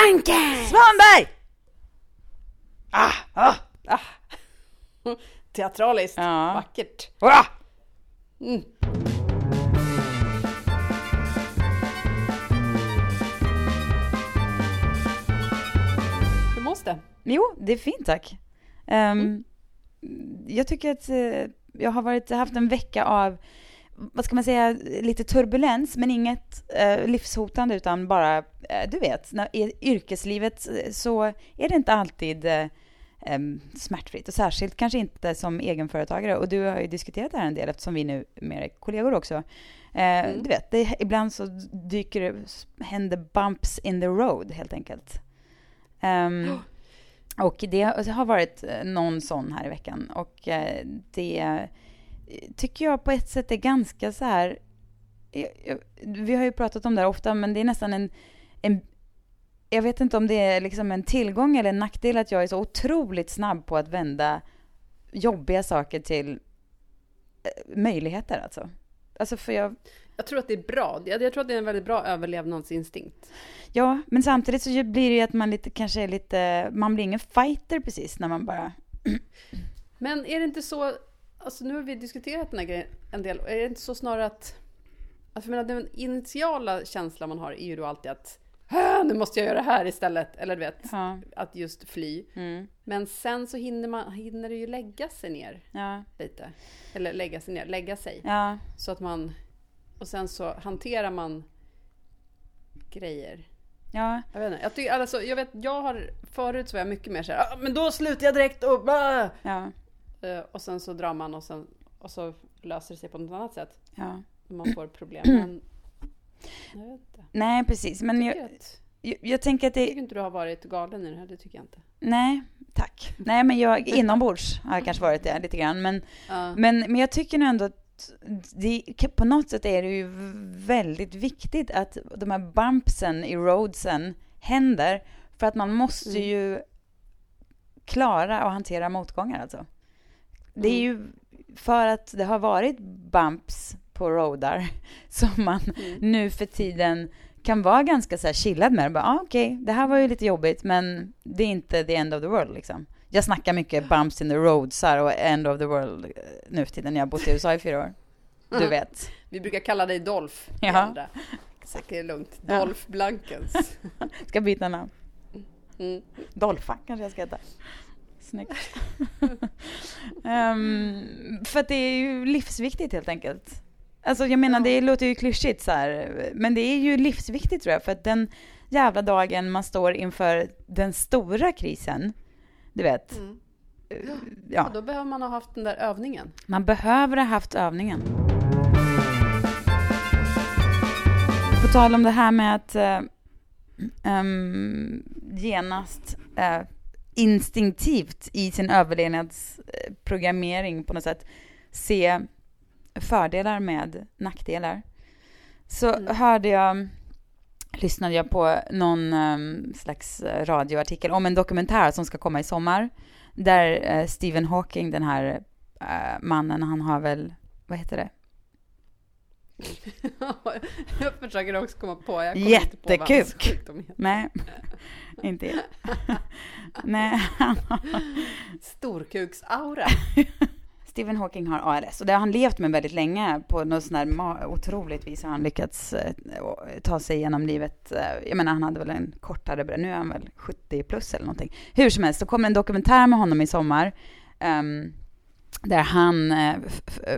Blanken! Svanberg! Ah, ah, ah. Teatraliskt. Ja. Vackert. Ah! Mm. Hur mås det? Jo, det är fint tack. Um, Jag tycker att eh, jag har varit, haft en vecka av, vad ska man säga, lite turbulens, men inget eh, livshotande utan bara, eh, du vet, när, i yrkeslivet eh, så är det inte alltid eh, smärtfritt och särskilt kanske inte som egenföretagare och du har ju diskuterat det här en del eftersom vi nu är kollegor också. Eh, Du vet, det, ibland så dyker det, händer bumps in the road helt enkelt. Ehm, och det har varit eh, någon sån här i veckan och det tycker jag på ett sätt är ganska så här jag- jag- vi har ju pratat om det här ofta, men det är nästan en, en jag vet inte om det är liksom en tillgång eller en nackdel att jag är så otroligt snabb på att vända jobbiga saker till eh, möjligheter alltså. Alltså för jag, Jag tror att det är bra. Jag, jag tror att det är en väldigt bra överlevnadsinstinkt. ja, men samtidigt så blir det ju att man lite, kanske är lite, man blir ingen fighter precis när man bara, Men är det inte så, alltså nu har vi diskuterat den här grejen en del, är det inte så snarare att, alltså jag menar, den initiala känslan man har är ju då alltid att "Ah, nu måste jag göra det här istället, eller du vet, ja, att just fly. mm, Men sen så hinner, man, hinner det ju lägga sig ner ja, lite. Eller lägga sig ner, lägga sig. ja, Så att man, och sen så hanterar man grejer. ja, Jag vet inte, jag, tycker, alltså, jag vet, jag har, förut så var jag mycket mer så här, ah, men då slutar jag direkt och blah! ja, Och sen så drar man och, sen, och så löser det sig på något annat sätt. ja. Man får problem. Men jag vet inte. Nej, precis. Men Jag jag, jag, jag tänker att jag det... tycker inte du har varit galen i det här, det tycker jag inte. Nej, tack. Nej, men jag inombords har jag kanske varit det lite grann. Men, Ja. men, men jag tycker nog ändå att det, på något sätt är det ju väldigt viktigt att de här bumpsen i roadsen händer. För att man måste Mm. ju klara och hantera motgångar alltså. Det är ju för att det har varit bumps på roadar som man Mm. nu för tiden kan vara ganska så här chillad med. Bara, ah, okej, det här var ju lite jobbigt, men det är inte the end of the world liksom. Jag snackar mycket bumps in the roadsar och end of the world eh, nu för tiden. Jag har bott i USA i fyra år. Du vet. Vi brukar kalla dig Dolph. Ja. det är lugnt. Ja. Dolph Blankens. Ska byta namn. Mm. Dolpha kanske jag ska heta. Snyggt. Ehm, för att det är ju livsviktigt helt enkelt. Alltså jag menar, det låter ju klyschigt så här, men det är ju livsviktigt tror jag, för att den jävla dagen man står inför den stora krisen, du vet, Mm. eh, Och ja, då behöver man ha haft den där övningen. man behöver ha haft övningen. På tal om det här med att ehm, genast eh, instinktivt i sin överlevnadsprogrammering på något sätt se fördelar med nackdelar. Så Mm. hörde jag, lyssnade jag på någon ehm, slags radioartikel om en dokumentär som ska komma i sommar. Där eh, Stephen Hawking, den här eh, mannen, han har väl, vad heter det? jag försöker också komma på. Jag kommer inte på Jättekuk. Nej, inte jag. Nej, Storkuksaura. Stephen Hawking har ALS och det har han levt med väldigt länge. På något sånt där otroligt vis har han lyckats eh, ta sig igenom livet. Eh, Jag menar, han hade väl en kortare, nu är han väl 70 plus eller någonting. Hur som helst, så kommer en dokumentär med honom i sommar. ehm, där han eh,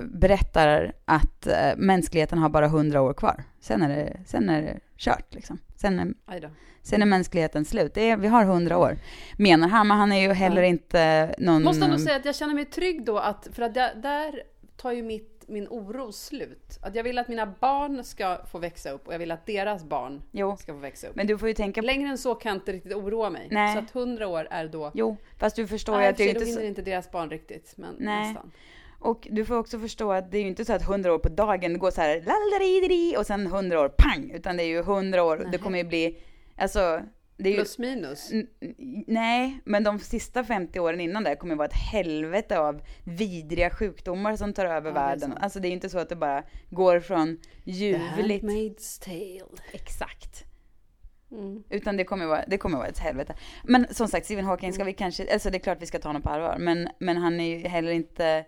berättar att eh, mänskligheten har bara 100 år kvar. Sen är det, sen är det kört liksom. Sen är, sen är mänskligheten slut. Är, vi har 100 år. Menar han, men han är ju heller Ja. inte någon... Måste ändå säga att jag känner mig trygg då att, för att där, där tar ju mitt, min oro slut. Att jag vill att mina barn ska få växa upp och jag vill att deras barn Jo, ska få växa upp. men du får ju tänka Längre än så kan jag inte riktigt oroa mig. Nej. Så att 100 år är då... Jo, fast du förstår ju att det är inte då hinner inte deras barn riktigt, men Nej. nästan. Och du får också förstå att det är ju inte så att 100 år på dagen går så här lalalaridiri och sen 100 år pang, utan det är ju 100 år, det kommer ju bli, alltså, det ju... Plus minus. Nej, men de sista 50 åren innan det kommer vara ett helvete av vidriga sjukdomar som tar över Ja, det är världen. Alltså det är ju inte så att det bara går från ljuvligt... Handmaid's tale. Exakt. Mm. Utan det kommer vara, det kommer vara ett helvete. Men som sagt, Stephen Hawking ska vi kanske, alltså det är klart vi ska ta honom på allvar, men, men han är ju heller inte,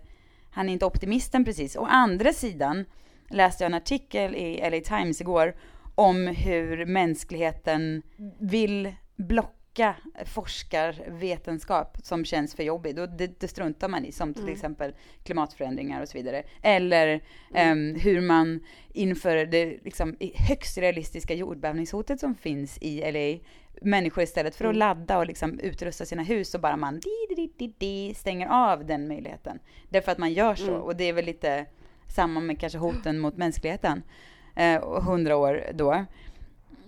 han är inte optimisten precis. Å andra sidan läste jag en artikel i LA Times igår om hur mänskligheten vill blocka forskarvetenskap som känns för jobbig. Då, det, det struntar man i, som till Mm. exempel klimatförändringar och så vidare. Eller ehm, hur man inför det liksom, högst realistiska jordbävningshotet som finns i LA, människor istället för att Mm. ladda och liksom utrusta sina hus så bara man di, di, di, di, stänger av den möjligheten. Därför att man gör så. Mm. Och det är väl lite samma med kanske hoten mot mänskligheten. Eh, hundra år då.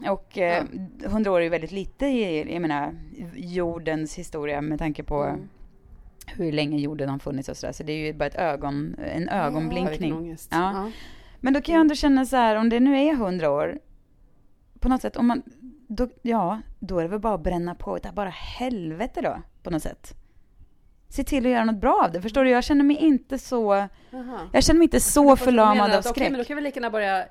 Och eh, hundra år är ju väldigt lite i, jag menar, jordens historia med tanke på Mm. hur länge jorden har funnits och sådär. Så det är ju bara ett ögon, en Ja, ögonblinkning. ångest. Ja. Ja. Men då kan jag ändå känna så här, om det nu är hundra år, på något sätt, om man, då, ja, då är det väl bara att bränna på utav bara helvete då, på något sätt. Se till att göra något bra av det, förstår du? Jag känner mig inte så, Jaha. jag känner mig inte så förlamad av att, Okej, skräck. men då kan vi lika gärna börja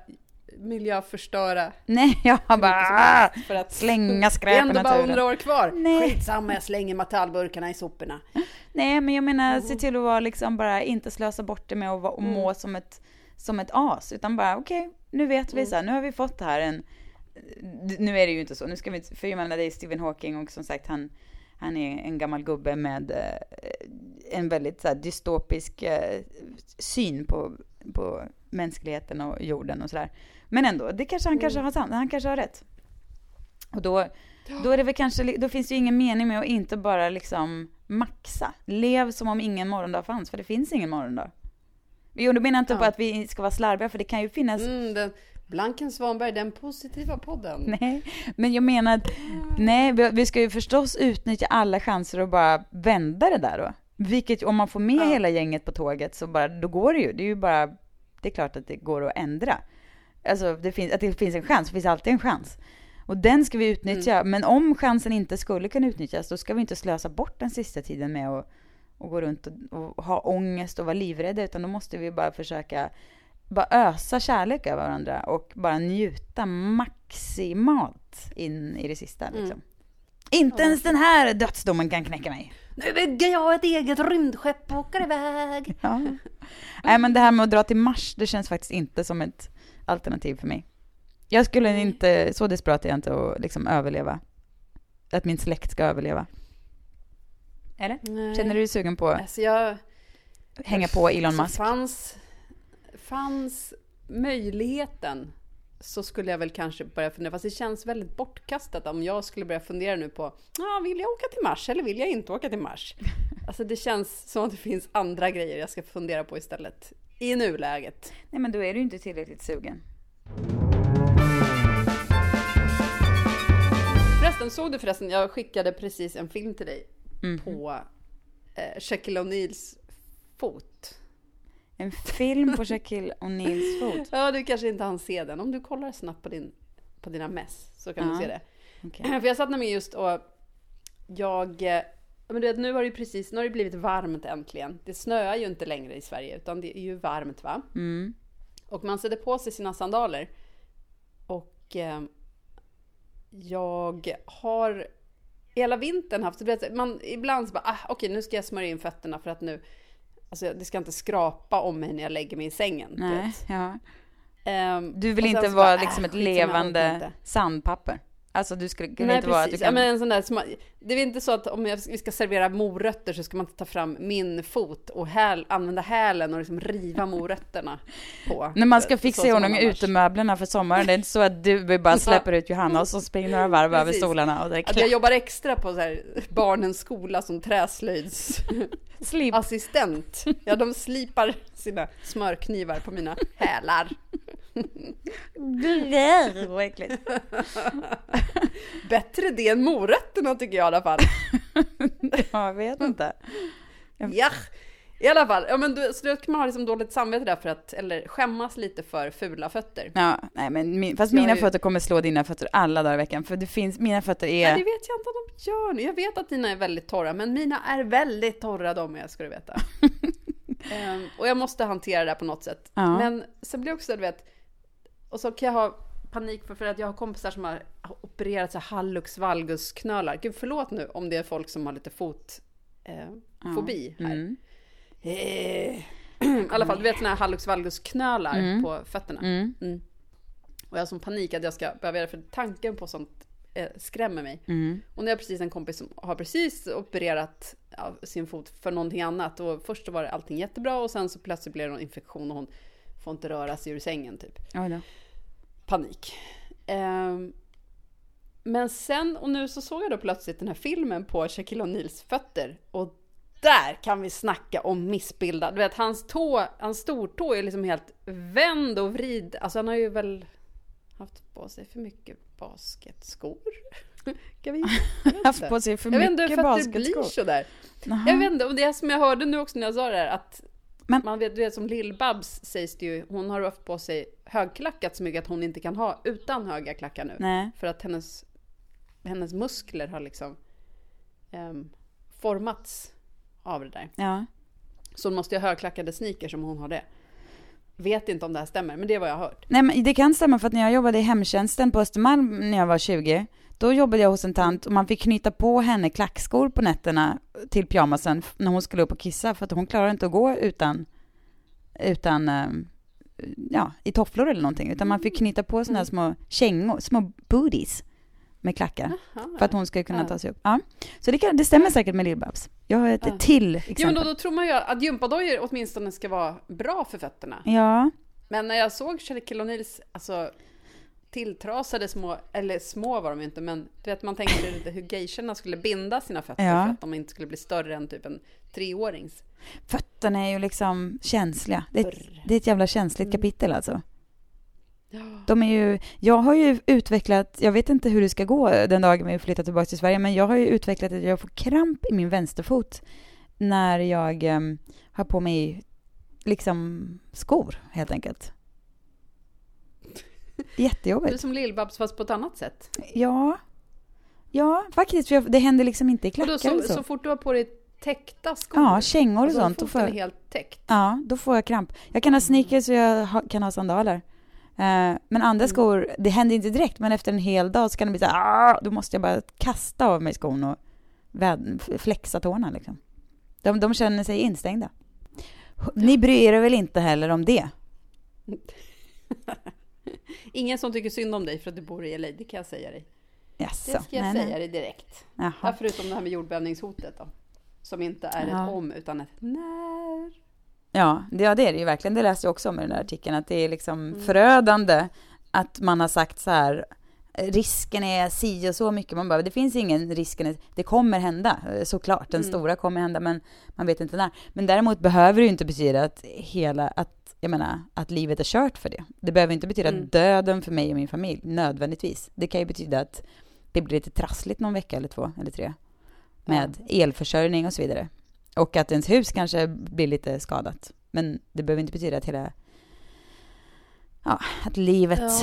miljöförstöra. Nej, jag bara För att slänga det är skräp i ändå bara naturen. hundra år kvar. Nej. Skitsamma, jag slänger metallburkarna i soporna. Nej, men jag menar, se Mhm. till att vara liksom bara inte slösa bort det med att och må som ett, som ett as, utan bara okej, nu vet vi Mm. så här, nu har vi fått det här en, nu är det ju inte så, nu ska vi inte, för jag menar det är Stephen Hawking och som sagt han, han är en gammal gubbe med eh, en väldigt så här, dystopisk eh, syn på, på mänskligheten och jorden och sådär. Men ändå, det kanske han Mm. kanske har sant, han kanske har rätt. Och då, då är det väl kanske, då finns det ju ingen mening med att inte bara liksom maxa. Lev som om ingen morgondag fanns, för det finns ingen morgondag. Jo, då menar jag inte Ja. på att vi ska vara slarviga, för det kan ju finnas Mm, den, Blanken Svanberg, den positiva podden. Nej, men jag menar att nej, vi, ska ju förstås utnyttja alla chanser och bara vända det där då. Vilket om man får med Ja. hela gänget på tåget så bara, då går det ju. Det är ju bara, det är klart att det går att ändra. Alltså det finns, att det finns en chans, det finns alltid en chans. Och den ska vi utnyttja, men om chansen inte skulle kunna utnyttjas, då ska vi inte slösa bort den sista tiden med att, att gå runt och, och ha ångest och vara livrädda, utan då måste vi bara försöka bara ösa kärlek över varandra och bara njuta maximalt in i det sista. Liksom. Inte ens den här dödsdomen kan knäcka mig. Nu bygger jag ett eget rymdskepp och åker iväg. Ja. Nej, men det här med att dra till Mars, det känns faktiskt inte som ett alternativ för mig. Jag skulle inte, så desperat är jag inte att liksom överleva. Att min släkt ska överleva. Eller? Nej. Känner du dig sugen på att Alltså jag... hänga på Elon Så Musk? fanns, fanns möjligheten så skulle jag väl kanske börja fundera, fast det känns väldigt bortkastat om jag skulle börja fundera nu på, ah, vill jag åka till Mars eller vill jag inte åka till Mars? Alltså det känns som att det finns andra grejer jag ska fundera på istället i nuläget. Nej, men då är du inte tillräckligt sugen. Förresten, såg du förresten, jag skickade precis en film till dig Mhm. på eh, Shaquille O'Neals fot. En film på Shaquille O'Neals fot. Ja, du kanske inte hann se den. Om du kollar snabbt på, din, på dina mess så kan Ja. du se det. Okej. För jag satt nämligen just och jag... Men du vet, nu har det ju precis, nu har det blivit varmt äntligen. Det snöar ju inte längre i Sverige utan det är ju varmt va? Mm. Och man sätter på sig sina sandaler. Och eh, jag har hela vintern haft, du vet, man, ibland så bara, ah, okej nu ska jag smörja in fötterna för att nu, alltså det ska inte skrapa om mig när jag lägger mig i sängen. Nej, ja. Ehm, Du vill inte vara bara, liksom äh, ett levande sandpapper. Alltså du skulle kunna Nej inte vara att du precis, kan... ja, men en sån där, som- det är inte så att om jag, vi ska servera morötter så ska man ta fram min fot och häl, använda hälen och liksom riva morötterna på. När man ska fixa i ordning utemöblerna för sommaren, det är inte så att du bara släpper ut Johanna och så springer några varv över Precis. stolarna och det är Att jag jobbar extra på så här barnens skola som träslöjdsassistent. slip. Ja, de slipar sina smörknivar på mina hälar. Vad äckligt. Bättre det än morötterna tycker jag i alla fall. Jag vet inte. Ja, i alla fall. Ja, men du, så då kan man ha liksom dåligt samvete där för att, eller skämmas lite för fula fötter. Ja, nej men min, fast Jag mina ju- fötter kommer slå dina fötter alla dagar i veckan, för det finns, mina fötter Nej, är... det vet jag inte om de gör nu. Jag vet att dina är väldigt torra, men mina är väldigt torra de är, ska du veta. Ehm, och jag måste hantera det här på något sätt. Ja. Men sen blir det också, du vet, och så kan jag ha panik för, för att jag har kompisar som har opererat så här hallux valgus knölar. Gud förlåt nu om det är folk som har lite fotfobi eh, fobi här. Mm. Eh, I alla fall, du vet såna här hallux valgus knölar Mm. på fötterna. Mm. Mm. Och jag har sån panik att jag ska behöva göra det, för tanken på sånt eh, skrämmer mig. Mm. Och nu har jag precis en kompis som har precis opererat ja, sin fot för någonting annat. Och först så var det allting jättebra och sen så plötsligt blev det någon infektion och hon får inte röra sig ur sängen typ. Oj då. Panik. Ehm, men sen, och nu så såg jag då plötsligt den här filmen på Shaquille O'Neals fötter. Och där kan vi snacka om missbildad. Du vet, hans tå, hans stortå är liksom helt vänd och vrid. Alltså han har ju väl haft på sig för mycket basketskor. Kan vi? Haft på sig för Jag vet inte mycket hur fötter blir basketskor. sådär. Jag vet inte, och det som jag hörde nu också när jag sa det här, att Men- man vet, du vet som Lill-Babs sägs det ju, hon har haft på sig högklackat så mycket att hon inte kan ha utan höga klackar nu. Nej. För att hennes, hennes muskler har liksom ehm, formats av det där. Ja. Så hon måste ju ha högklackade sneakers om hon har det. Vet inte om det här stämmer, men det är vad jag har hört. Nej men det kan stämma för att när jag jobbade i hemtjänsten på Östermalm när jag var 20, då jobbade jag hos en tant och man fick knyta på henne klackskor på nätterna till pyjamasen när hon skulle upp och kissa för att hon klarar inte att gå utan, utan, eh, ja, i tofflor eller någonting. Utan man fick knyta på sådana här små kängor, små booties med klackar. För att hon ska kunna Ja. ta sig upp. Ja. Så det, kan, det stämmer säkert med Lill-Babs. Jag har ett Ja. till Jo, men exempel. då, då tror man ju att gympadojor åtminstone ska vara bra för fötterna. Ja, Men när jag såg Shaquille O'Neals, alltså tilltrasade små, eller små var de ju inte, men du vet man tänkte lite hur geishorna skulle binda sina fötter Ja. för att de inte skulle bli större än typ en treårings. fötterna är ju liksom känsliga. Det är ett, det är ett jävla känsligt Mm. kapitel alltså. De är ju, jag har ju utvecklat, jag vet inte hur det ska gå den dagen vi flyttar tillbaka till Sverige, men jag har ju utvecklat att jag får kramp i min vänsterfot när jag em, har på mig liksom skor helt enkelt. Du är Jättejobbigt. som Lill-Babs fast på ett annat sätt. Ja, ja faktiskt, för det händer liksom inte i Och klackar då, så, så. så fort du har på dig täckta skor, Ja, kängor och alltså, sånt. Då får foten är helt täckt. ja, då får jag kramp. Jag kan ha sneakers och jag ha, kan ha sandaler. Eh, men andra Mm. skor, det händer inte direkt, men efter en hel dag så kan det bli så här, "Ah!" då måste jag bara kasta av mig skon och väd- flexa tårna liksom. De, de känner sig instängda. Ni bryr er väl inte heller om det? Ingen som tycker synd om dig för att du bor i LA, det kan jag säga dig. Jaså? Det ska jag nej, säga nej. dig direkt. Jaha. Ja, förutom det här med jordbävningshotet då. Som inte är Ja. ett om utan ett när. Ja, det, ja, det är det ju verkligen. Det läste jag också om i den där artikeln, att det är liksom Mm. förödande att man har sagt så här, risken är si och så mycket. Man bara, det finns ingen risken, är- det kommer hända, eh, såklart. Den Mm. stora kommer hända, men man vet inte när. Men däremot behöver det ju inte betyda att hela, att, jag menar, att livet är kört för det. Det behöver inte betyda Mm. döden för mig och min familj, nödvändigtvis. Det kan ju betyda att det blir lite trassligt någon vecka eller två eller tre med elförsörjning och så vidare. Och att ens hus kanske blir lite skadat. Men det behöver inte betyda att hela... Ja, att livet... Ja.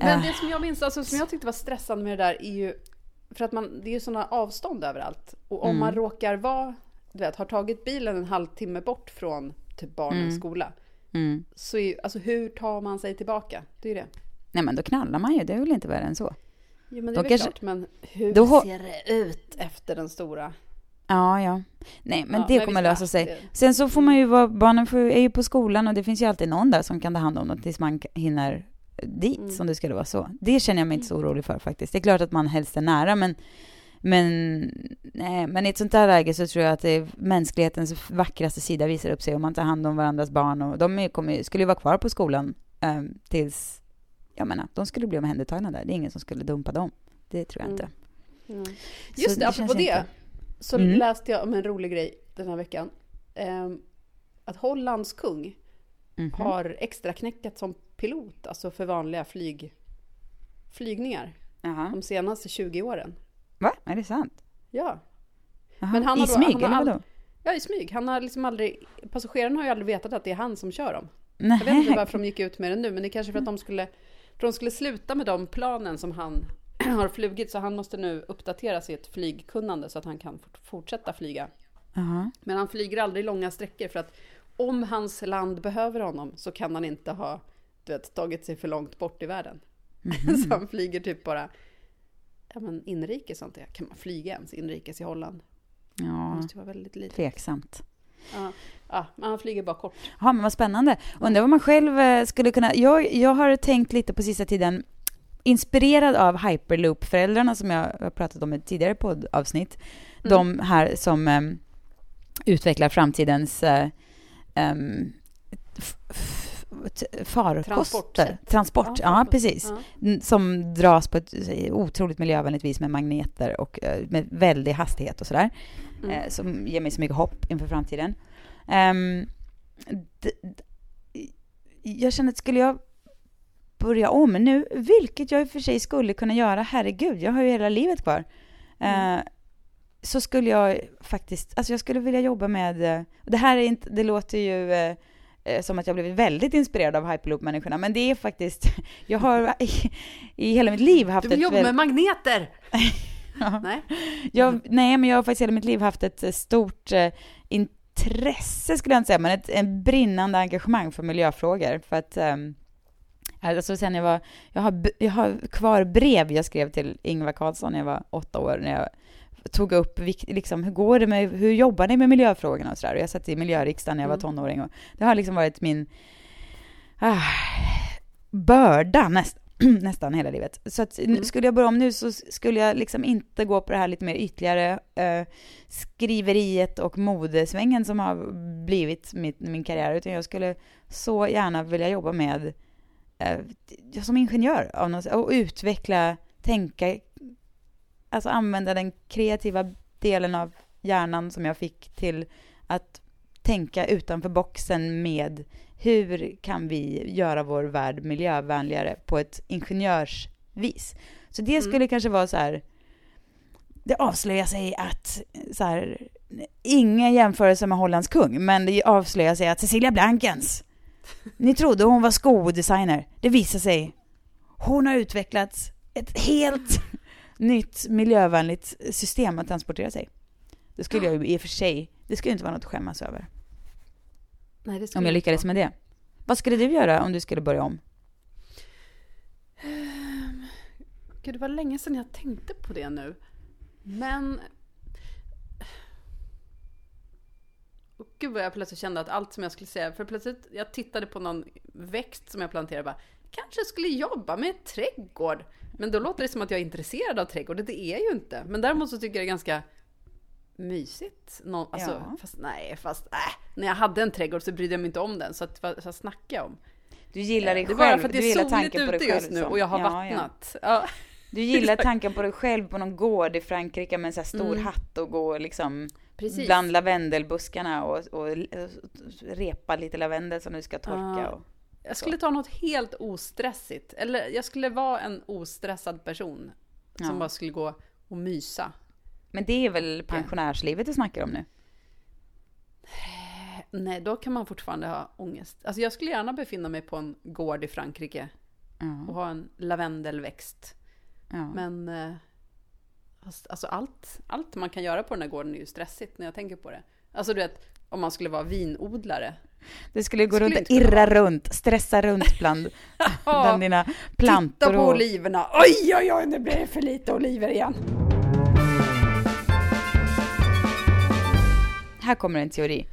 Men eh, det som jag minns, alltså som jag tyckte var stressande med det där är ju för att man, det är ju sådana avstånd överallt. Och om Mm. man råkar vara, du vet, har tagit bilen en halvtimme bort från typ barnens Mm. skola. Mm. Så är alltså hur tar man sig tillbaka? Det är ju det. Nej, men då knallar man ju. Det är väl inte värre än så. Jo men det Då är väl kanske- klart, men hur Då ser det ut efter den stora? Ja, ja. Nej, men Ja, det men kommer lösa ja, sig. det- Sen så får man ju vara... Barnen får, är ju på skolan och det finns ju alltid någon där som kan ta hand om dem tills man hinner dit, Mm. som det skulle vara så. Det känner jag mig inte så orolig för faktiskt. Det är klart att man helst är nära, men... Men, nej, men i ett sånt där läge så tror jag att det är mänsklighetens vackraste sida visar upp sig om man tar hand om varandras barn. Och de kommer, skulle ju vara kvar på skolan eh, tills... Jag menar, de skulle bli omhändertagna där. Det är ingen som skulle dumpa dem. Det tror jag Mm. inte. Mm. Just det, det apropå det. inte- Så Mm. läste jag om en rolig grej den här veckan. Ehm, att Hollands kung Mhm. har extra knäckat som pilot, alltså för vanliga flyg, flygningar Jaha. de senaste 20 åren. Va? Är det sant? Ja. Men han I har då- smyg, han har eller ja i smyg. Han har liksom aldrig, passagerarna har ju aldrig vetat att det är han som kör dem. Nej. Jag vet inte varför de gick ut med det nu, men det är kanske för att de skulle, för de skulle sluta med de planen som han har flugit, så han måste nu uppdatera sitt flygkunnande så att han kan fort- fortsätta flyga. Jaha. Men han flyger aldrig långa sträckor för att om hans land behöver honom så kan han inte ha du vet, tagit sig för långt bort i världen. som flyger typ bara ja, men inrikes. Sånt. Kan man flyga ens inrikes i Holland? Det Ja, måste ju vara väldigt litet. tveksamt. Ja, ja, men han flyger bara kort. Ja, men vad spännande. Undrar vad man själv eh, skulle kunna... Jag, jag har tänkt lite på sista tiden, inspirerad av Hyperloop-föräldrarna som jag har pratat om i ett tidigare poddavsnitt. De här som em, utvecklar framtidens t- farkoster. Transportsätt. Transport, ja, farkost. precis. Ja. N- Som dras på ett eh, otroligt miljövänligt vis med magneter och eh, med väldig hastighet och sådär. Mm. Eh, som ger mig så mycket hopp inför framtiden. D- jag känner att skulle jag börja om nu, vilket jag i och för sig skulle kunna göra, herregud, jag har ju hela livet kvar. Mm. Eh, så skulle jag faktiskt, alltså jag skulle vilja jobba med, eh, det här är inte, det låter ju eh, eh, som att jag blivit väldigt inspirerad av Hyperloop-människorna, men det är faktiskt, jag har i, i hela mitt liv haft Du ett jobba väl- med magneter! Ja. Nej? Jag, nej, men jag har faktiskt hela mitt liv haft ett eh, stort eh, intresse, skulle jag inte säga, men ett en brinnande engagemang för miljöfrågor. För att, ehm, alltså sen jag var, jag har, jag har kvar brev jag skrev till Ingvar Carlsson när jag var åtta år, när jag tog upp, liksom, hur går det med, hur jobbar ni med miljöfrågorna och sådär. Och jag satt i miljöriksdagen när jag var Mm. tonåring och det har liksom varit min ah, börda näst, nästan hela livet. Så att, Mm. skulle jag börja om nu så skulle jag liksom inte gå på det här lite mer ytligare eh, skriveriet och modesvängen som har blivit mitt, min karriär, utan jag skulle så gärna vilja jobba med eh, som ingenjör av något, och utveckla, tänka, alltså använda den kreativa delen av hjärnan som jag fick till att tänka utanför boxen med hur kan vi göra vår värld miljövänligare på ett ingenjörsvis. Så det Mm. skulle kanske vara så här, det avslöjar sig att så här, ingen jämförelse med Hollands kung, men det avslöjar sig att Cecilia Blankens, ni trodde hon var skodesigner, det visar sig, hon har utvecklat ett helt nytt miljövänligt system att transportera sig. Det skulle jag ju i och för sig, det skulle inte vara något att skämmas över. Nej, det skulle Om jag lyckades med det. Vad skulle du göra om du skulle börja om? Gud, det var länge sedan jag tänkte på det nu. Men... Och gud vad jag plötsligt kände att allt som jag skulle säga, för plötsligt, jag tittade på någon växt som jag planterade bara, kanske skulle jobba med trädgård. Men då låter det som att jag är intresserad av trädgård, det är jag ju inte. Men däremot så tycker jag det är ganska mysigt. Nå, alltså, Ja. Fast nej, fast äh, när jag hade en trädgård så brydde jag mig inte om den. Så att, vad, snackar jag om? Du gillar dig det är själv, bara för att det är soligt tanken på dig ute själv. just nu och jag har Ja, ja. vattnat. Ja. Du gillar tanken på dig själv på någon gård i Frankrike med en sån här stor Mm. hatt och gå liksom Precis. bland lavendelbuskarna och, och, repa lite lavendel som du ska torka. Ja. Och, Jag skulle ta något helt ostressigt. Eller jag skulle vara en ostressad person. Som Ja. bara skulle gå och mysa. men det är väl pensionärslivet du snackar om nu? Nej, då kan man fortfarande ha ångest. Alltså jag skulle gärna befinna mig på en gård i Frankrike och Ja. ha en lavendelväxt. ja. Men eh, fast, alltså allt, allt man kan göra på den här gården är ju stressigt när jag tänker på det. Alltså du vet, om man skulle vara vinodlare. Du skulle gå skulle runt och irra runt, stressa runt bland, bland dina plantor. Titta på och, oliverna. Oj, oj, oj, nu blir det för lite oliver igen. Här kommer en teori.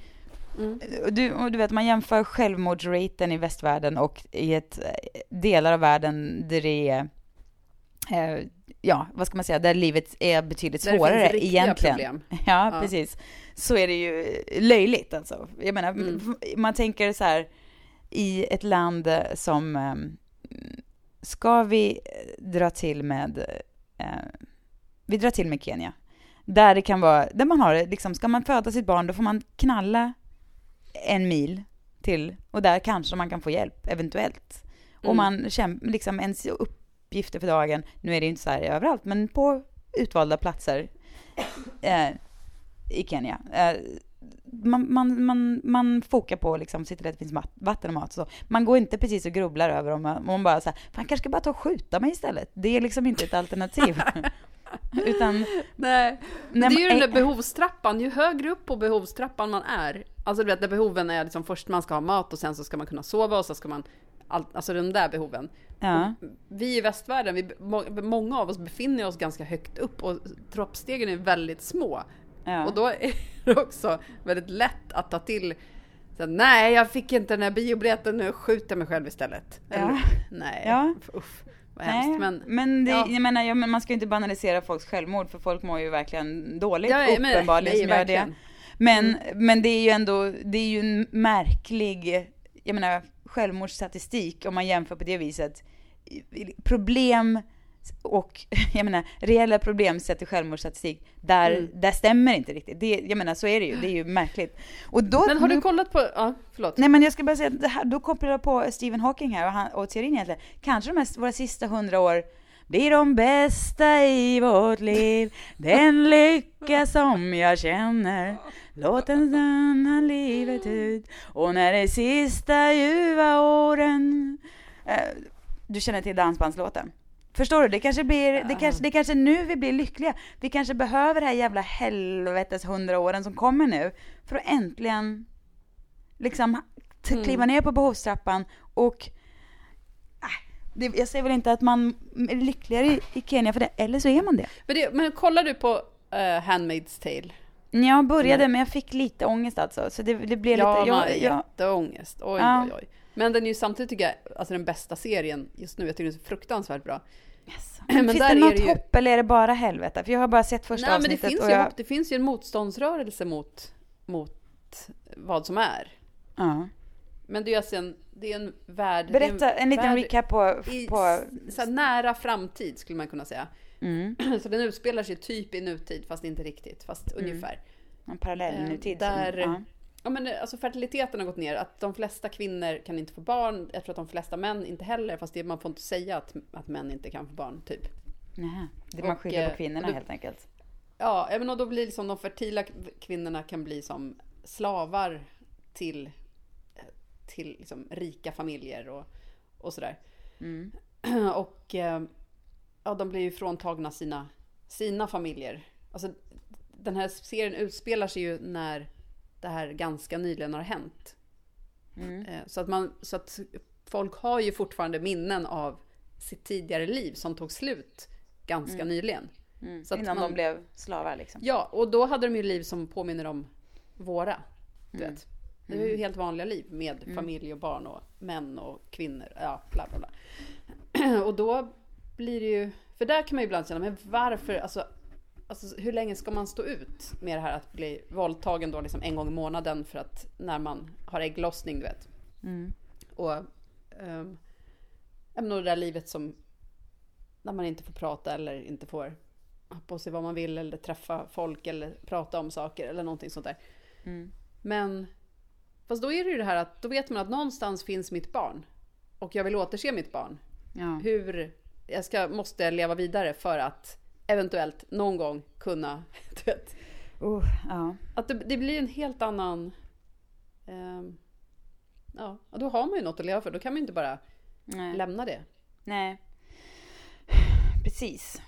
Mm. Du, du vet, man jämför självmordsraten i västvärlden och i ett, eh, delar av världen där det är, eh, ja, vad ska man säga, där livet är betydligt Där det svårare finns riktiga egentligen. problem. Ja, Ja. precis. Så är det ju löjligt alltså. Jag menar, Mm. man tänker så här, i ett land eh, som, eh, ska vi eh, dra till med, eh, vi drar till med Kenya. Där det kan vara, där man har det, liksom, ska man föda sitt barn då får man knalla en mil till och där kanske man kan få hjälp, eventuellt. Och Mm. man kämpar, liksom ens uppgifter för dagen, nu är det ju inte så här överallt, men på utvalda platser eh, i Kenya. Eh, man, man, man, man fokar på liksom, se till att det finns vatten och mat så. Man går inte precis och grubblar över om man, man bara säger, fan kanske ska bara ta och skjuta mig istället. Det är liksom inte ett alternativ. Utan, Nej, det är ju den där behovstrappan. Ju högre upp på behovstrappan man är, alltså du vet, där behoven är liksom först man ska ha mat och sen så ska man kunna sova och så ska man all, alltså de där behoven. Ja. Vi i västvärlden, vi, må, många av oss befinner oss ganska högt upp och trappstegen är väldigt små. Ja. Och då är det också väldigt lätt att ta till så, nej, jag fick inte den här biobiljetten, nu skjuter jag mig själv istället. Ja. Eller, nej, Ja. uff, vad Nej, hemskt. Men, men det, ja. jag menar, jag, men man ska ju inte banalisera folks självmord för folk mår ju verkligen dåligt Ja, uppenbarligen som gör det. Men, men det är ju ändå, det är ju en märklig, jag menar självmordsstatistik om man jämför på det viset. Problem och jag menar reella problem sett till självmordsstatistik, där, Mm. där stämmer inte riktigt. Det, jag menar så är det ju, det är ju märkligt. Och då, men har du kollat på, ja förlåt. Nej men jag ska bara säga, att här, då kopplar jag på Stephen Hawking här och, han, och teorin egentligen. Kanske de här, våra sista hundra år blir de bästa i vårt liv. Den lycka som jag känner. Låt den stanna livet ut. Och när det sista ljuva åren. Eh, du känner till dansbandslåten? Förstår du? Det kanske blir, det kanske, det kanske nu vi blir lyckliga. Vi kanske behöver det här jävla helvetes hundra åren som kommer nu. För att äntligen liksom Mm. kliva ner på behovstrappan och äh, det, jag säger väl inte att man är lyckligare i, i Kenya för det, eller så är man det. Men, det, men kollar du på uh, Handmaid's Tale? Jag började men jag fick lite ångest alltså, så det, det blev Ja, lite, man jag, jag, jätteångest. Oj, Ja. oj, oj. Men den är ju samtidigt, tycker jag, alltså den bästa serien just nu. Jag tycker den är fruktansvärt bra. yes. Men Finns där det är något det ju- hopp eller är det bara helvete? För jag har bara sett första Nej, men det avsnittet finns, och ju, jag, hopp. det finns ju en motståndsrörelse mot, mot vad som är. ja. Men det är ju alltså en, det är en värld... Berätta en liten värld recap på, I på s- så nära framtid skulle man kunna säga. mm, Så den utspelar sig typ i nutid, fast inte riktigt, fast ungefär. en parallell Eh, nutid. där- som, ja. Ja men eh, alltså fertiliteten har gått ner, att de flesta kvinnor kan inte få barn. Jag tror att de flesta män inte heller, fast det, man får inte säga att, att män inte kan få barn, typ. Nähä. Det man skyller eh, på kvinnorna och då- helt enkelt. Ja, även och då blir liksom de fertila kvinnorna kan bli som slavar till, till liksom rika familjer och, och sådär. Mm. Och eh, ja, de blir ju fråntagna sina, sina familjer. Alltså, den här serien utspelar sig ju när det här ganska nyligen har hänt. Mm. Eh, Så att, man, så att folk har ju fortfarande minnen av sitt tidigare liv som tog slut ganska nyligen. Mm. Så Innan man- de blev slavar liksom. Ja, och då hade de ju liv som påminner om våra. Du Mm. vet. Det är ju helt vanliga liv med familj och barn och män och kvinnor. Ja, bla bla bla. Och då blir det ju... För där kan man ju ibland känna, men varför? Alltså, alltså hur länge ska man stå ut med det här att bli våldtagen då liksom en gång i månaden för att när man har ägglossning, du vet. Mm. Och um, det där livet som när man inte får prata eller inte får ha på sig vad man vill eller träffa folk eller prata om saker eller någonting sånt där. Mm. Men fast då är det ju det här att då vet man att någonstans finns mitt barn och jag vill återse mitt barn. Ja. Hur jag ska, måste leva vidare för att eventuellt någon gång kunna, du vet. Uh, ja. Att det, det blir en helt annan... ehm, ja, och då har man ju något att leva för. Då kan man ju inte bara Nej. lämna det. Nej. Precis.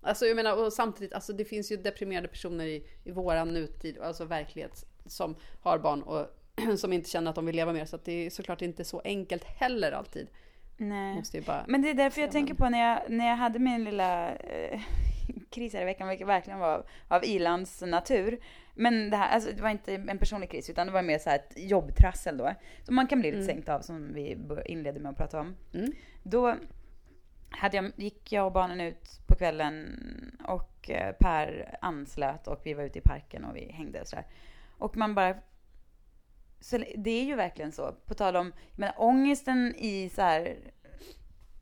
Alltså jag menar, och samtidigt, alltså det finns ju deprimerade personer i, i våran nutid, alltså verklighet, som har barn och som inte känner att de vill leva mer. Så det är såklart inte så enkelt heller alltid. Nej. Bara... Men det är därför jag Ja, tänker på när jag, när jag hade min lilla eh, kris här i veckan, vilket verkligen var av ilands natur. Men det här, alltså det var inte en personlig kris, utan det var mer så här ett jobbtrassel då. Som man kan bli lite Mm. sänkt av, som vi inledde med att prata om. Mm. Då hade jag, gick jag och barnen ut på kvällen och eh, Per anslöt och vi var ute i parken och vi hängde och sådär. Och man bara... Så det är ju verkligen så. På tal om, menar ångesten i så här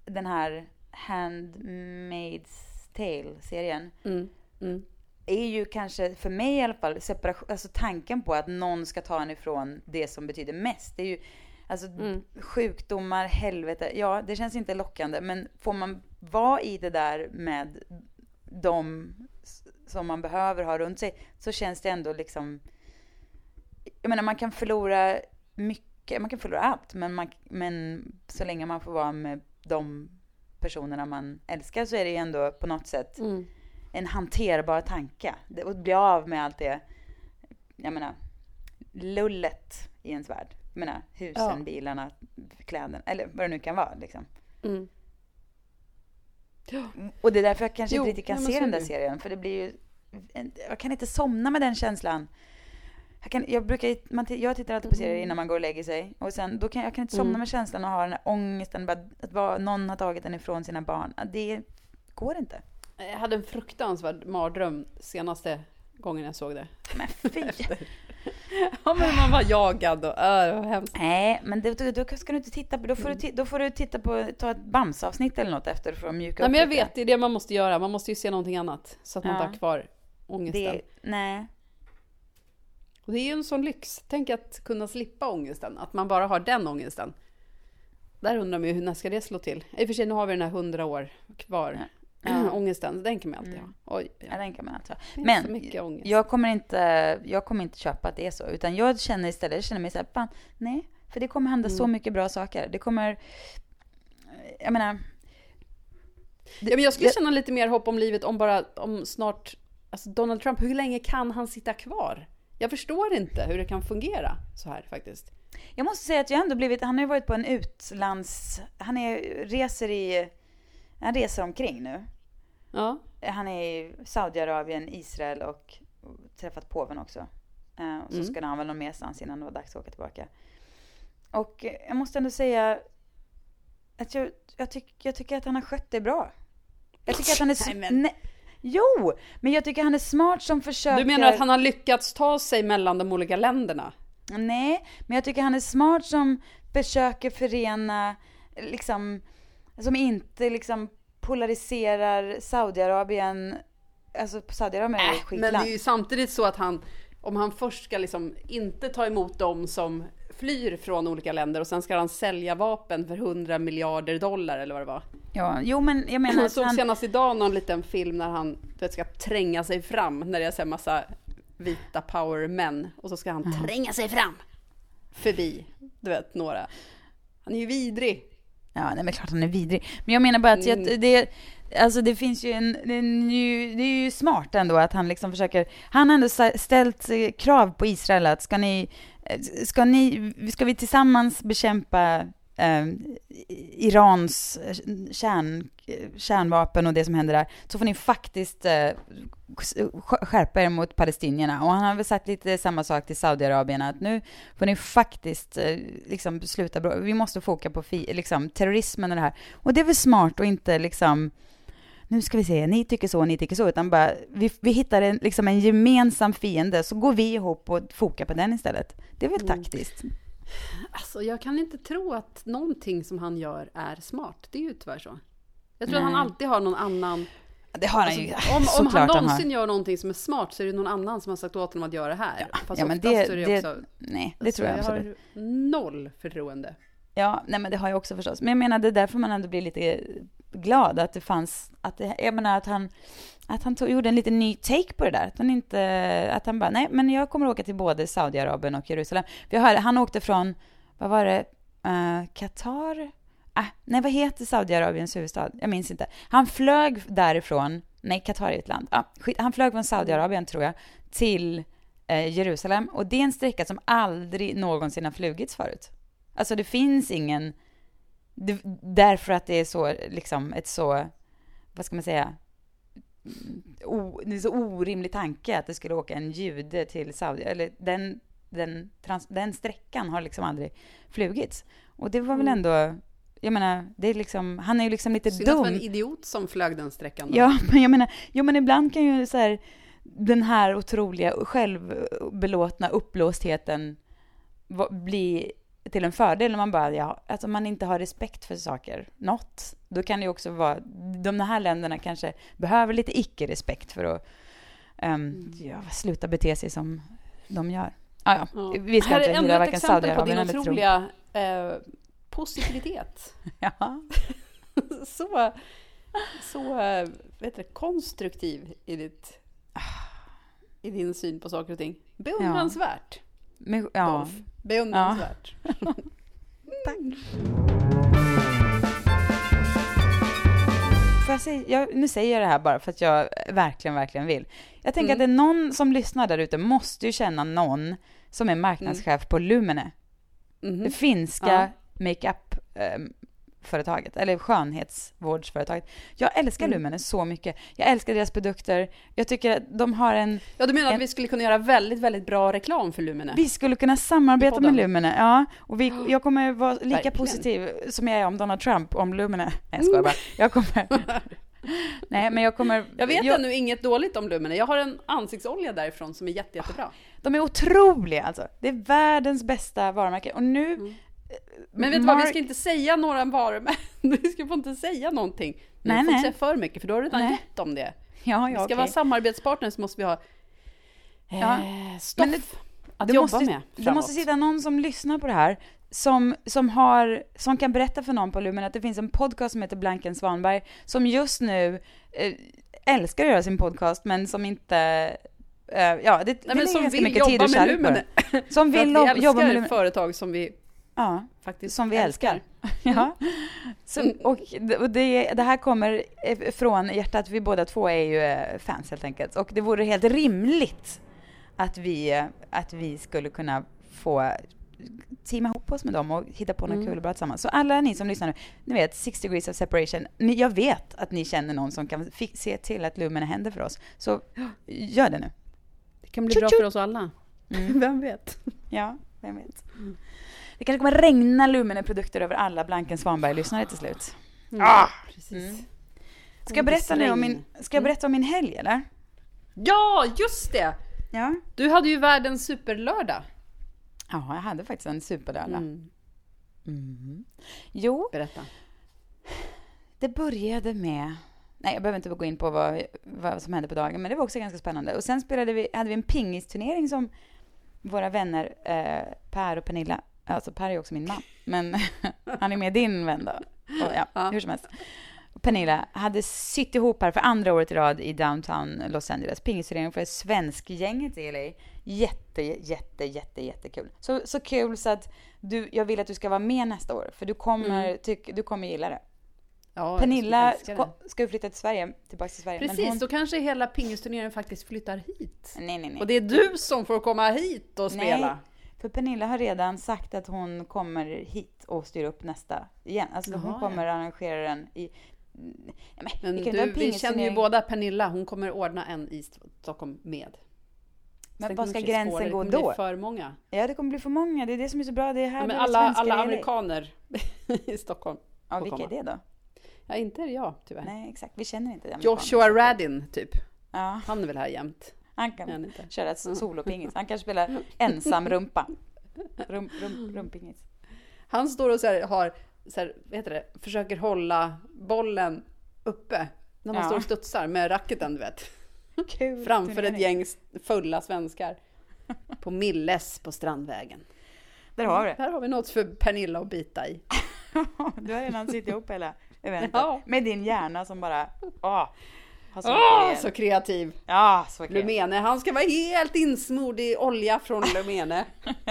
den här Handmaid's Tale-serien Mm. Mm. är ju kanske, för mig i alla fall, separation, alltså tanken på att någon ska ta en ifrån det som betyder mest. Det är ju, alltså Mm. sjukdomar, helvete, ja det känns inte lockande, men får man vara i det där med de som man behöver ha runt sig, så känns det ändå liksom, jag menar man kan förlora mycket, man kan förlora allt, men, man, men så länge man får vara med de personerna man älskar så är det ju ändå på något sätt Mm. en hanterbar tanke. Och bli av med allt det, jag menar, lullet i ens värld. Jag menar, husen, Ja. bilarna, kläderna, eller vad det nu kan vara liksom. Mm. Och det är därför jag kanske Jo, inte riktigt kan se den där serien, för det blir ju... Jag kan inte somna med den känslan. Jag, kan, jag, brukar, man, jag tittar alltid på serier innan man går och lägger sig. Och sen, då kan, jag kan inte somna Mm. med känslan och ha den här ångesten, bara, att vara, någon har tagit den ifrån sina barn. Det går inte. Jag hade en fruktansvärd mardröm senaste gången jag såg det. Men fy! Ja, men man var jagad och äh, det var hemskt. Nej, men då, då, då ska du inte titta på, då får du, då får du titta på, ta ett Bamse-avsnitt eller något efter för att mjuka Nej, upp men jag vet, det är det man måste göra. Man måste ju se någonting annat så att man inte har kvar ångesten. Det, nej. Och det är ju en sån lyx. Tänk att kunna slippa ångesten, att man bara har den ångesten. Där undrar man ju hur när ska det slå till? I och för sig, nu har vi den här hundra år kvar. Ja. ångesten, den kan man alltid Mm. ha. Oj, Ja, ja. den kan man. Det är Men så. Jag kommer inte, jag kommer inte köpa att det är så, utan jag känner istället, jag känner mig såhär, fan, nej, för det kommer hända så Mm. mycket bra saker. Det kommer, jag menar, Ja, men jag skulle jag- känna lite mer hopp om livet om bara om snart, alltså Donald Trump, hur länge kan han sitta kvar? Jag förstår inte hur det kan fungera så här faktiskt. jag måste säga att jag ändå blivit, han har ju varit på en utlands, han är, reser i, han reser omkring nu. Ja, Han är i Saudiarabien, Israel och träffat påven också. Eh, och så Mm. skulle han väl någon merstans innan det var dags att åka tillbaka. Och jag måste ändå säga att jag, jag, tyck, jag tycker att han har skött det bra. Jag tycker att han är... Nej, men- jo! Men jag tycker han är smart som försöker... du menar att han har lyckats ta sig mellan de olika länderna? Nej, men jag tycker han är smart som försöker förena, liksom, som inte liksom polariserar Saudiarabien. Alltså Saudiarabien är Äh, men skitland. det är ju samtidigt så att han, om han först ska liksom inte ta emot dem som flyr från olika länder och sen ska han sälja vapen för 100 miljarder dollar eller vad det var. Ja, jo men jag menar Jag såg han... senast idag någon liten film när han du vet, ska tränga sig fram när det är så massa vita powermän och så ska han tränga sig fram förbi, du vet, några. Han är ju vidrig. Ja, nej men klart han är vidrig. Men jag menar bara att Mm. det, alltså det finns ju en, det är ju, det är ju smart ändå att han liksom försöker, han har ändå ställt eh, krav på Israel att ska ni, eh, ska ni, ska vi tillsammans bekämpa eh, Irans kärn, kärnvapen och det som händer där, så får ni faktiskt eh, sk- skärpa er mot palestinierna. Och han har väl sagt lite samma sak till Saudiarabien, att nu får ni faktiskt eh, liksom sluta, bra- vi måste foka på liksom, terrorismen och det här. Och det är väl smart och inte liksom, nu ska vi se, ni tycker så, ni tycker så, utan bara, vi, vi hittar en, liksom en gemensam fiende, så går vi ihop och fokar på den istället. Det är väl Mm. taktiskt? Alltså jag kan inte tro att någonting som han gör är smart. Det är ju tyvärr så. Jag tror att han Nej. alltid har någon annan... Det har han Alltså, ju, om, om såklart han han någonsin gör någonting som är smart så är det någon annan som har sagt åt honom att göra det här. Fast ja, men det- är det, det- också... Nej, det alltså, tror jag jag absolut. har noll förtroende. Ja, nej men det har jag också förstås. Men jag menar, det är därför man ändå blir lite glad att det fanns, att det, jag menar att han, att han tog, gjorde en liten ny take på det där. Att han inte, att han bara, nej men jag kommer åka till både Saudiarabien och Jerusalem. För jag hörde, han åkte från, vad var det, Qatar? Qatar? Ah, nej, vad heter Saudiarabiens huvudstad? Jag minns inte. Han flög därifrån, nej Qatar är ett land, ah, skit, han flög från Saudiarabien tror jag, till eh, Jerusalem. Och det är en sträcka som aldrig någonsin har flugits förut. Alltså det finns ingen, det, därför att det är så, liksom ett så, vad ska man säga, o, det är så orimlig tanke att det skulle åka en jude till Saudi, eller den, den, trans, den sträckan har liksom aldrig flugits. Och det var väl Mm. ändå, jag menar, det är liksom, han är ju liksom lite Synd att det var en dum. idiot som flög den sträckan. då. Ja, men jag menar, jo men ibland kan ju så här, den här otroliga självbelåtna uppblåstheten bli till en fördel när man bara, ja, alltså man inte har respekt för saker, något. Då kan det ju också vara, de här länderna kanske behöver lite icke-respekt för att um, ja, sluta bete sig som de gör. Ah, ja, Ja. vi ska Här inte är ändå hylla ett varken exempel på Saudiarabien din eller tro. otroliga eh, positivitet. Ja. så, så eh, vet du, konstruktiv i, ditt, i din syn på saker och ting. Beundransvärt, ja. Dolph. Beundransvärt. Tack. Får jag säga, jag, nu säger jag det här bara för att jag verkligen, verkligen vill. Jag tänker Mm. att det är någon som lyssnar där ute måste ju känna någon som är marknadschef på Lumene. Det finska Ja. makeup ehm, företaget, eller skönhetsvårdsföretaget. Jag älskar Mm. Lumene så mycket. Jag älskar deras produkter. Jag tycker att de har en... Ja, du menar En- att vi skulle kunna göra väldigt, väldigt bra reklam för Lumene? Vi skulle kunna samarbeta med Lumene, ja. Och vi, jag kommer vara lika Verkligen. positiv som jag är om Donald Trump, om Lumene. Nej, jag skojar bara. Jag kommer... Nej, men jag kommer... Jag vet ännu inget dåligt om Lumene. Jag har en ansiktsolja därifrån som är jätte, jättebra. De är otroliga alltså. Det är världens bästa varumärke. Och nu... Mm. Men vet du vad, vi Mark- ska inte säga några varumärken. Vi ska inte säga någonting. Nej, Nej, vi får nej. inte säga för mycket, för då har du redan Nej. gett om det. Ja, Vi ja, ska okej. vara samarbetspartner så måste vi ha eh, Ja. stoff Men att det jobba måste, med Det framåt. måste sitta någon som lyssnar på det här som, som, har, som kan berätta för någon på Lumen att det finns en podcast som heter Blanken Svanberg som just nu eh, älskar att göra sin podcast men som inte eh, ja, det, Nej, men som vill mycket tid jobba och med. Som vill vi älskar jobba med Lumen. företag som vi Ja, faktiskt som vi älskar. Ja. Så, och det, och det, det här kommer från hjärtat, vi båda två är ju eh, fans helt enkelt. Och det vore helt rimligt att vi, eh, att vi skulle kunna få teama ihop oss med dem och hitta på något Mm. kul och bra tillsammans. Så alla ni som lyssnar nu, ni vet, Six degrees of separation. Ni, jag vet att ni känner någon som kan fi- se till att Lumen händer för oss. Så gör det nu. Det kan bli Tju, bra för oss alla. Mm. Vem vet? Ja, vem vet. Det kanske kommer regna Lumene-produkter över alla Blanken Svanberg-lyssnare till slut. Mm, Ah! Precis. Mm. Ska jag berätta nu om min, ska jag berätta om min helg eller? Ja, just det! Ja. Du hade ju världens superlördag. Ja, jag hade faktiskt en superlördag. Mm. Mm. Jo, Berätta. det började med... Nej, jag behöver inte gå in på vad, vad som hände på dagen, men det var också ganska spännande. Och sen spelade vi, hade vi en pingisturnering som våra vänner eh, Per och Pernilla, alltså Per är också min man, men han är med din vän då. Och, ja, Ja. hur som helst. Pernilla hade sytt ihop här för andra året i rad i downtown Los Angeles. Pingisturnering för svenskgänget i LA. Jätte, jätte, jätte, jättekul. Så, så kul så att du, jag vill att du ska vara med nästa år, för du kommer, tyck, du kommer gilla det. Ja, Pernilla ska, ska ju flytta till Sverige, tillbaka till Sverige. Precis, hon, då kanske hela pingisturneringen faktiskt flyttar hit. Nej, nej, nej. Och det är du som får komma hit och spela. Nej, för Pernilla har redan sagt att hon kommer hit och styr upp nästa igen. Alltså hon Jaha, kommer arrangera den i... Ja, men, Men du, vi känner ju båda Pernilla, hon kommer ordna en i Stockholm med. Men var ska gränsen gå det kommer då? bli för många. Ja, det kommer bli för många. Det är det som är så bra. Det är här Ja, men är alla, alla amerikaner i Stockholm. Ja, vilka är komma. det då? Ja, inte är det jag tyvärr. Nej, exakt. Vi känner inte det. Joshua Radin, typ. Ja, Han är väl här jämt? han Är kan han inte? köra ett solopingis. Han kan spela ensam rumpa. Rum, rum, rumpingis. Han står och så här, har, så här, vad heter det, försöker hålla bollen uppe. När man Ja. står och studsar med racketen, du vet. Kul Framför ett gäng fulla svenskar. På Milles på Strandvägen. Där har vi det. Här har vi något för Pernilla att bita i. Du har redan suttit ihop hela eventet. Ja. Med din hjärna som bara, åh. Så Åh, så kreativ! Ja, så kul. Lumene, han ska vara helt insmord i olja från Lumene.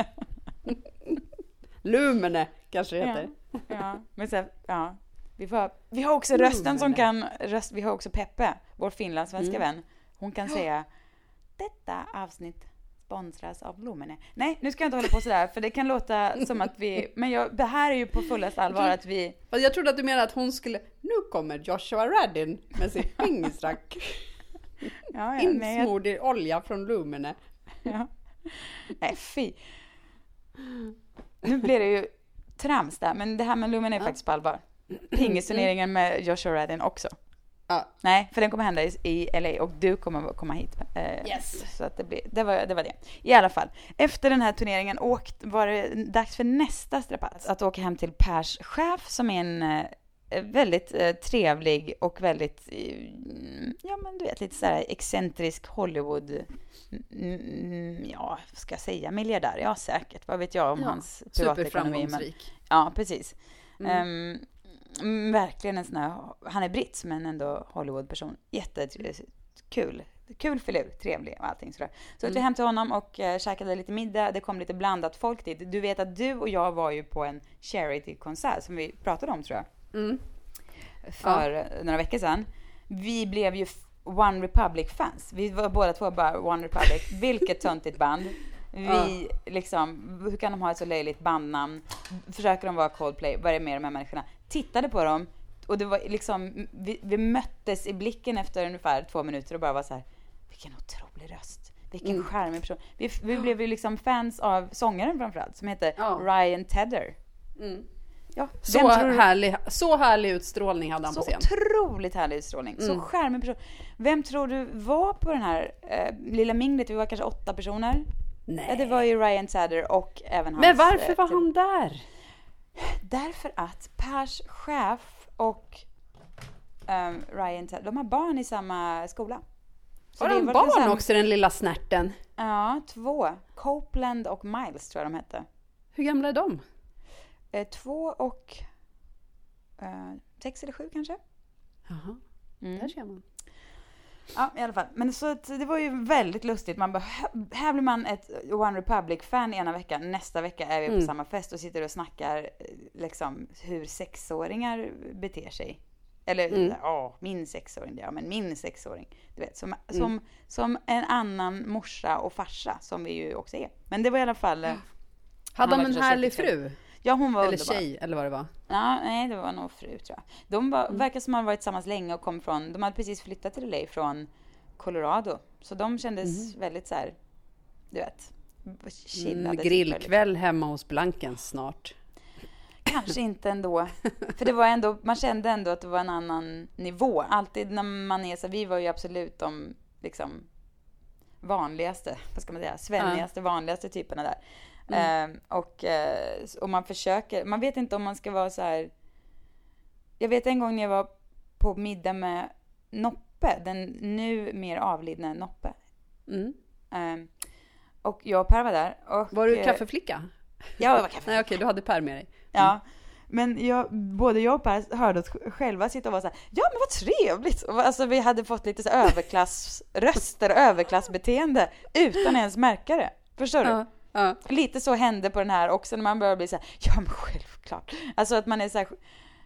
Lumene kanske det heter. Ja, ja. Men så, här, ja. Vi, får, vi har också rösten som kan, röst, vi har också Peppe, vår finlandssvenska Mm. vän. Hon kan säga, detta avsnitt sponsras av Blomene. Nej, nu ska jag inte hålla på sådär, för det kan låta som att vi, men jag, det här är ju på fullast allvar att vi, Jag trodde att du menade att hon skulle, nu kommer Joshua Radin med sin pingisrack. ja, ja, Insmord i olja från Lumene. ja. nej fy. Nu blir det ju trams där, men det här med Lumen är Ja. faktiskt på allvar. Pingisturneringen med Joshua Radin också. Ja. Nej, för den kommer hända i, i LA och du kommer komma hit. Eh, Yes. Så att det, blir, det, var, det var det. I alla fall, efter den här turneringen åkt, var det dags för nästa strapats. Att åka hem till Pers chef som är en eh, väldigt eh, trevlig och väldigt, eh, ja men du vet, lite sådär excentrisk Hollywood, mm, mm, ja, vad ska jag säga, miljardär? Ja, säkert. Vad vet jag om Ja, hans privatekonomi? Men, ja, precis. Mm. Mm, verkligen en sån här, han är britt men ändå Hollywood-person. Jättekul. Kul filur, trevlig och allting sådär. Så åkte vi Mm. hem till honom och uh, käkade lite middag. Det kom lite blandat folk dit. Du vet att du och jag var ju på en charity-konsert som vi pratade om tror jag. Mm. För eh, några veckor sedan. Vi blev ju One Republic-fans. Vi var båda två bara One Republic. Vilket töntigt band. Vi liksom, hur kan de ha ett så löjligt bandnamn? Försöker de vara Coldplay? Vad är det med de här människorna? Tittade på dem och det var liksom, vi, vi möttes i blicken efter ungefär två minuter och bara var så här, vilken otrolig röst. Vilken Mm. charmig person. Vi, vi blev ju liksom fans av sångaren framförallt som heter Ja. Ryan Tedder. Mm. Ja, Så, härlig, så härlig utstrålning hade han så på scen. otroligt härlig utstrålning. Så Mm. charmig person. Vem tror du var på den här eh, lilla minglet? Vi var kanske åtta personer. Nej. Ja, det var ju Ryan Tedder och även hans... Men varför eh, var typ- han där? Därför att Pers chef och ehm, Ryan Tedder, de har barn i samma skola. Så Har så barn här- också den lilla snärten? Ja, två. Copeland och Miles tror jag de hette. Hur gamla är de? Eh, två och eh, sex eller sju kanske. Jaha, Mm. där ser man. Ja, i alla fall. Men så att det var ju väldigt lustigt. Man bara, här- blir man ett One Republic-fan ena veckan. Nästa vecka är vi på Mm. samma fest och sitter och snackar eh, liksom hur sexåringar beter sig. Eller Mm. ja, min sexåring, ja men min sexåring. Du vet, som, Mm. som, som en annan morsa och farsa som vi ju också är. Men det var i alla fall, eh, Hade Han de en härlig fru? Ja hon var Eller underbar. tjej, eller vad det var? Ja, nej, det var nog fru tror jag. De var, Mm. verkar som att de varit tillsammans länge och kom från, de hade precis flyttat till LA från Colorado. Så de kändes väldigt så här, du vet, chillade. Mm, typer, grillkväll hemma hos Blankens snart. Kanske inte ändå. För det var ändå, man kände ändå att det var en annan nivå. Alltid när man är så, vi var ju absolut de liksom vanligaste, vad ska man säga, svennigaste, vanligaste typerna där. Mm. Eh, och, och man försöker, man vet inte om man ska vara så här. Jag vet en gång när jag var på middag med Noppe, den nu mer avlidne Noppe. Mm. Eh, och jag och Per var där. Och, Var du eh, kaffeflicka? Ja, jag var kaffe. Nej okej, du hade Per med dig. Ja. Men jag, både jag och Per hörde oss själva sitta och vara så här, ja men vad trevligt! Och Alltså vi hade fått lite så överklassröster, överklassbeteende utan ens märka det. Förstår du? Ja, ja. Lite så hände på den här också när man börjar bli så här, ja men självklart. Alltså att man är så här,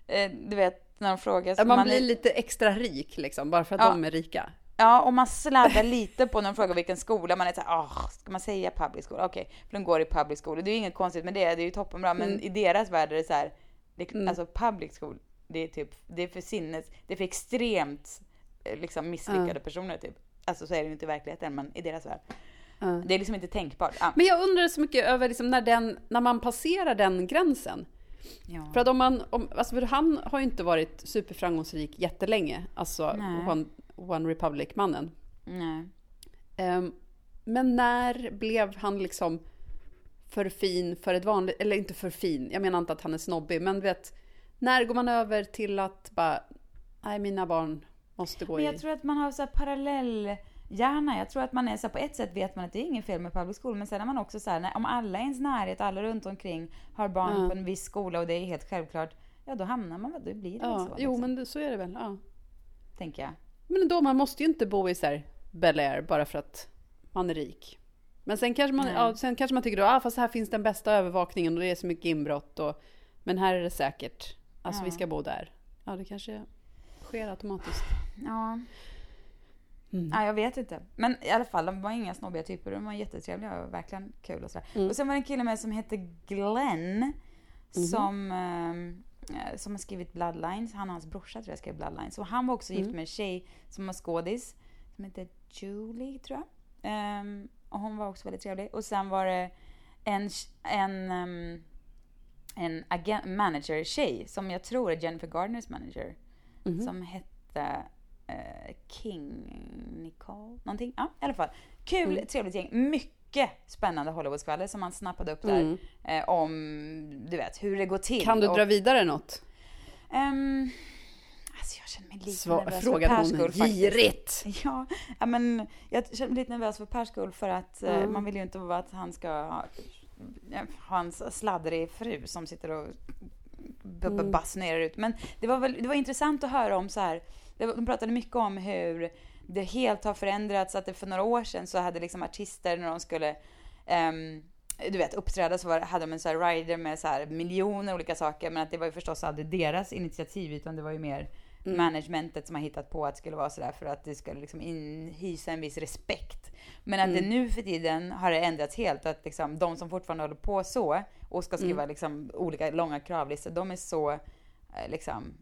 eh, du vet när de frågar. så Man blir är, lite extra rik liksom, bara för att Ja. de är rika. Ja, och man sladdar lite på när de frågar vilken skola man är så här, "Åh, ska man säga public school? Okej, för de går i public school. Det är ju inget konstigt med det, det är ju toppenbra. Men Mm. i deras värld är det så här, det, Mm. alltså public school, det är typ, det är för sinnes, det är för extremt eh, liksom misslyckade Ja. personer typ. Alltså så är det ju inte i verkligheten, men i deras värld. Ja. Det är liksom inte tänkbart. Ja. Men jag undrar så mycket över liksom när, den, när man passerar den gränsen. Ja. För att om man, om, alltså för han har ju inte varit superframgångsrik jättelänge, alltså Nej. One, One Republic-mannen. Nej. Ehm, men när blev han liksom för fin för ett vanligt, eller inte för fin, jag menar inte att han är snobbig, men vet, när går man över till att bara, nej mina barn måste gå Men i... jag tror att man har så parallell hjärna. Jag tror att man är så här, på ett sätt vet man att det är inget fel med public school, men sen är man också så här, när, om alla i ens närhet, alla runt omkring har barn Ja. på en viss skola och det är helt självklart, ja då hamnar man, då blir det väl ja, så. jo liksom, men så är det väl. Ja. Tänker jag. Men då, man måste ju inte bo i så här Bel Air bara för att man är rik. Men sen kanske man, ja, sen kanske man tycker då, ah, fast här finns den bästa övervakningen och det är så mycket inbrott och, men här är det säkert. Alltså vi ska bo där. Ja, det kanske sker automatiskt. Ja. Mm. ja, jag vet inte. Men i alla fall, de var inga snobbiga typer. De var jättetrevliga och verkligen kul och sådär. Mm. Och sen var det en kille med som hette Glenn. Mhm. Som, ehm, eh, som har skrivit Bloodlines. Han och hans brorsa tror jag skrev Bloodlines. Och han var också gift Mm. med en tjej som var skådis. Som heter Julie tror jag. Ehm, och hon var också väldigt trevlig. Och sen var det en, en, ehm, en manager-tjej som jag tror är Jennifer Gardners manager. Mhm. Som hette eh, King Nicole, någonting. Ja, i alla fall. Kul, Mm. trevligt gäng. Mycket spännande Hollywoodskvaller som man snappade upp där. Mm. Eh, om, du vet, hur det går till. Kan du Och, dra vidare något? ehm, alltså jag känner mig lite Sva- nervös frågade för hon Pers skull faktiskt. girigt. Ja, ja, men jag känner mig lite nervös för Pers skull för att eh, Mm. man vill ju inte att han ska ha, ha en sladdrig fru som sitter och Mm. basunerar ut. Men det var, väl, det var intressant att höra om så här. Det De pratade mycket om hur det helt har förändrats. Att det för några år sedan så hade liksom artister när de skulle ehm, du vet, uppträda så var, hade de en så här rider med så här miljoner olika saker. Men att det var ju förstås aldrig deras initiativ utan det var ju mer Mm. managementet som har hittat på att det skulle vara sådär för att det skulle liksom inhysa en viss respekt Men att det Mm. nu för tiden har det ändrats helt. Att liksom, de som fortfarande håller på så och ska skriva Mm. liksom, olika långa kravlistor, de är så eh, liksom,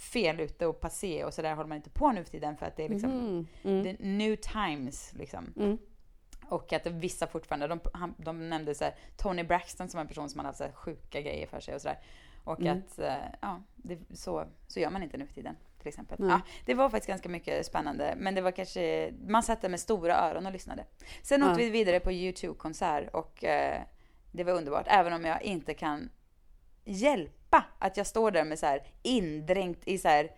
fel ute och passé och så där håller man inte på nu för tiden för att det är liksom Mhm. Mm. the new times liksom. Mm. Och att vissa fortfarande, de, han, de nämnde så här, Tony Braxton som en person som hade haft så här sjuka grejer för sig och sådär. Och Mm. att, eh, ja, det, så, så gör man inte nu för tiden. Till exempel. Nej. Ja, det var faktiskt ganska mycket spännande, men det var kanske, man satt där med stora öron och lyssnade. Sen Ja. åkte vi vidare på YouTube-konsert och eh, det var underbart, även om jag inte kan hjälpa att jag står där med så här indränkt i så här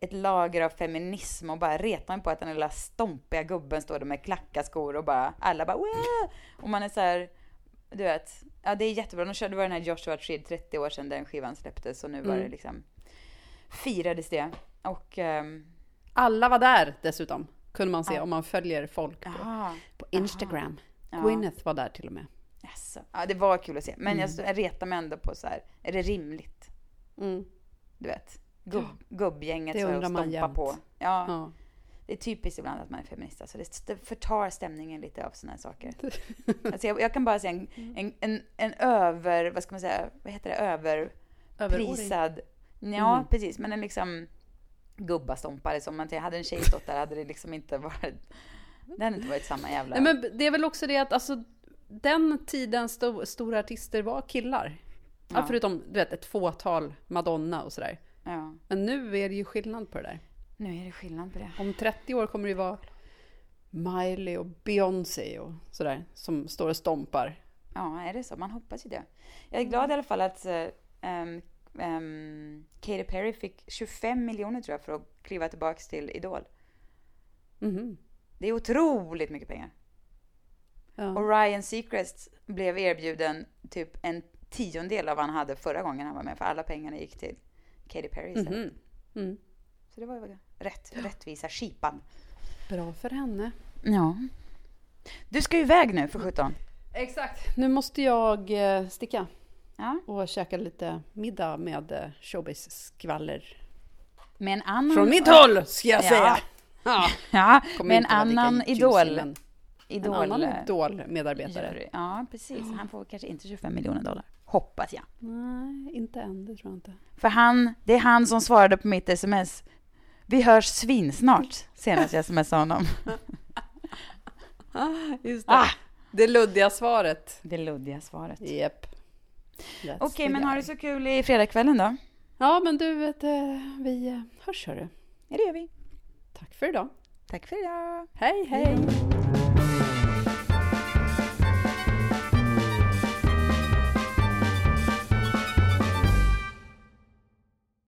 ett lager av feminism och bara retar mig på att den lilla stompiga gubben står där med klackaskor och bara alla bara Wah! och man är så här du vet, ja det är jättebra. De körde var den här Joshua Tree 30 år sedan den skivan släpptes och nu var Mm. det liksom firades det och ehm, Alla var där dessutom, kunde man se Ja. om man följer folk på, jaha, på Instagram. Ja. Gwyneth var där till och med. Jaså. Ja, det var kul att se. Men Mm. jag, retar mig ändå på så här, är det rimligt? Mm. Du vet, gubb, gubbgänget Det så här och undrar man stompa jämt. på. Ja, Ja. det är typiskt ibland att man är feminist. Alltså det, förtar stämningen lite av såna här saker. Alltså jag, jag kan bara se en, Mm. en, en, en över, vad ska man säga, vad heter det, överprisad. Ja, Mm. precis. Men en liksom gubbastompare som man hade en tjej stått där hade det liksom inte varit, det hade inte varit samma jävla... Nej, men det är väl också det att alltså, den tidens sto, stora artister var killar. Ja. Ja. förutom du vet, ett fåtal Madonna och sådär. Ja, Men nu är det ju skillnad på det där. nu är det skillnad på det. Om 30 år kommer det ju vara Miley och Beyoncé och sådär som står och stompar. Ja, är det så? Man hoppas ju det. Jag är glad i alla fall att um, um, Katy Perry fick 25 miljoner tror jag för att kliva tillbaks till Idol. Mhm. Det är otroligt mycket pengar. Ja. Och Ryan Seacrest blev erbjuden typ en tiondel av vad han hade förra gången han var med. För alla pengarna gick till Katy Perry istället. Mhm. Mm. Så det var ju rätt, rättvisa skipan. Bra för henne. Ja. Du ska ju iväg nu för 17. Exakt. Nu måste jag eh, sticka Ja. och käka lite middag med eh, showbiz-skvaller. Med en annan... Från mitt håll, ska jag Ja. säga! Ja. Ja, med en annan idol. Idol. En annan eh, idol-medarbetare. Ja, precis. Han får kanske inte 25 miljoner dollar. Hoppas jag. Nej, inte än, det tror jag inte. För han, det är han som svarade på mitt sms. Vi hörs svinsnart, senast jag smsade honom. Just det. Ah! Det luddiga svaret. Det luddiga svaret. Japp. That's Okej, the men har du så kul i fredagskvällen då? Ja, men du, vet, eh, vi eh, hörs hörru. Ja, det gör vi. Tack för idag. Tack för idag. Hej, hej!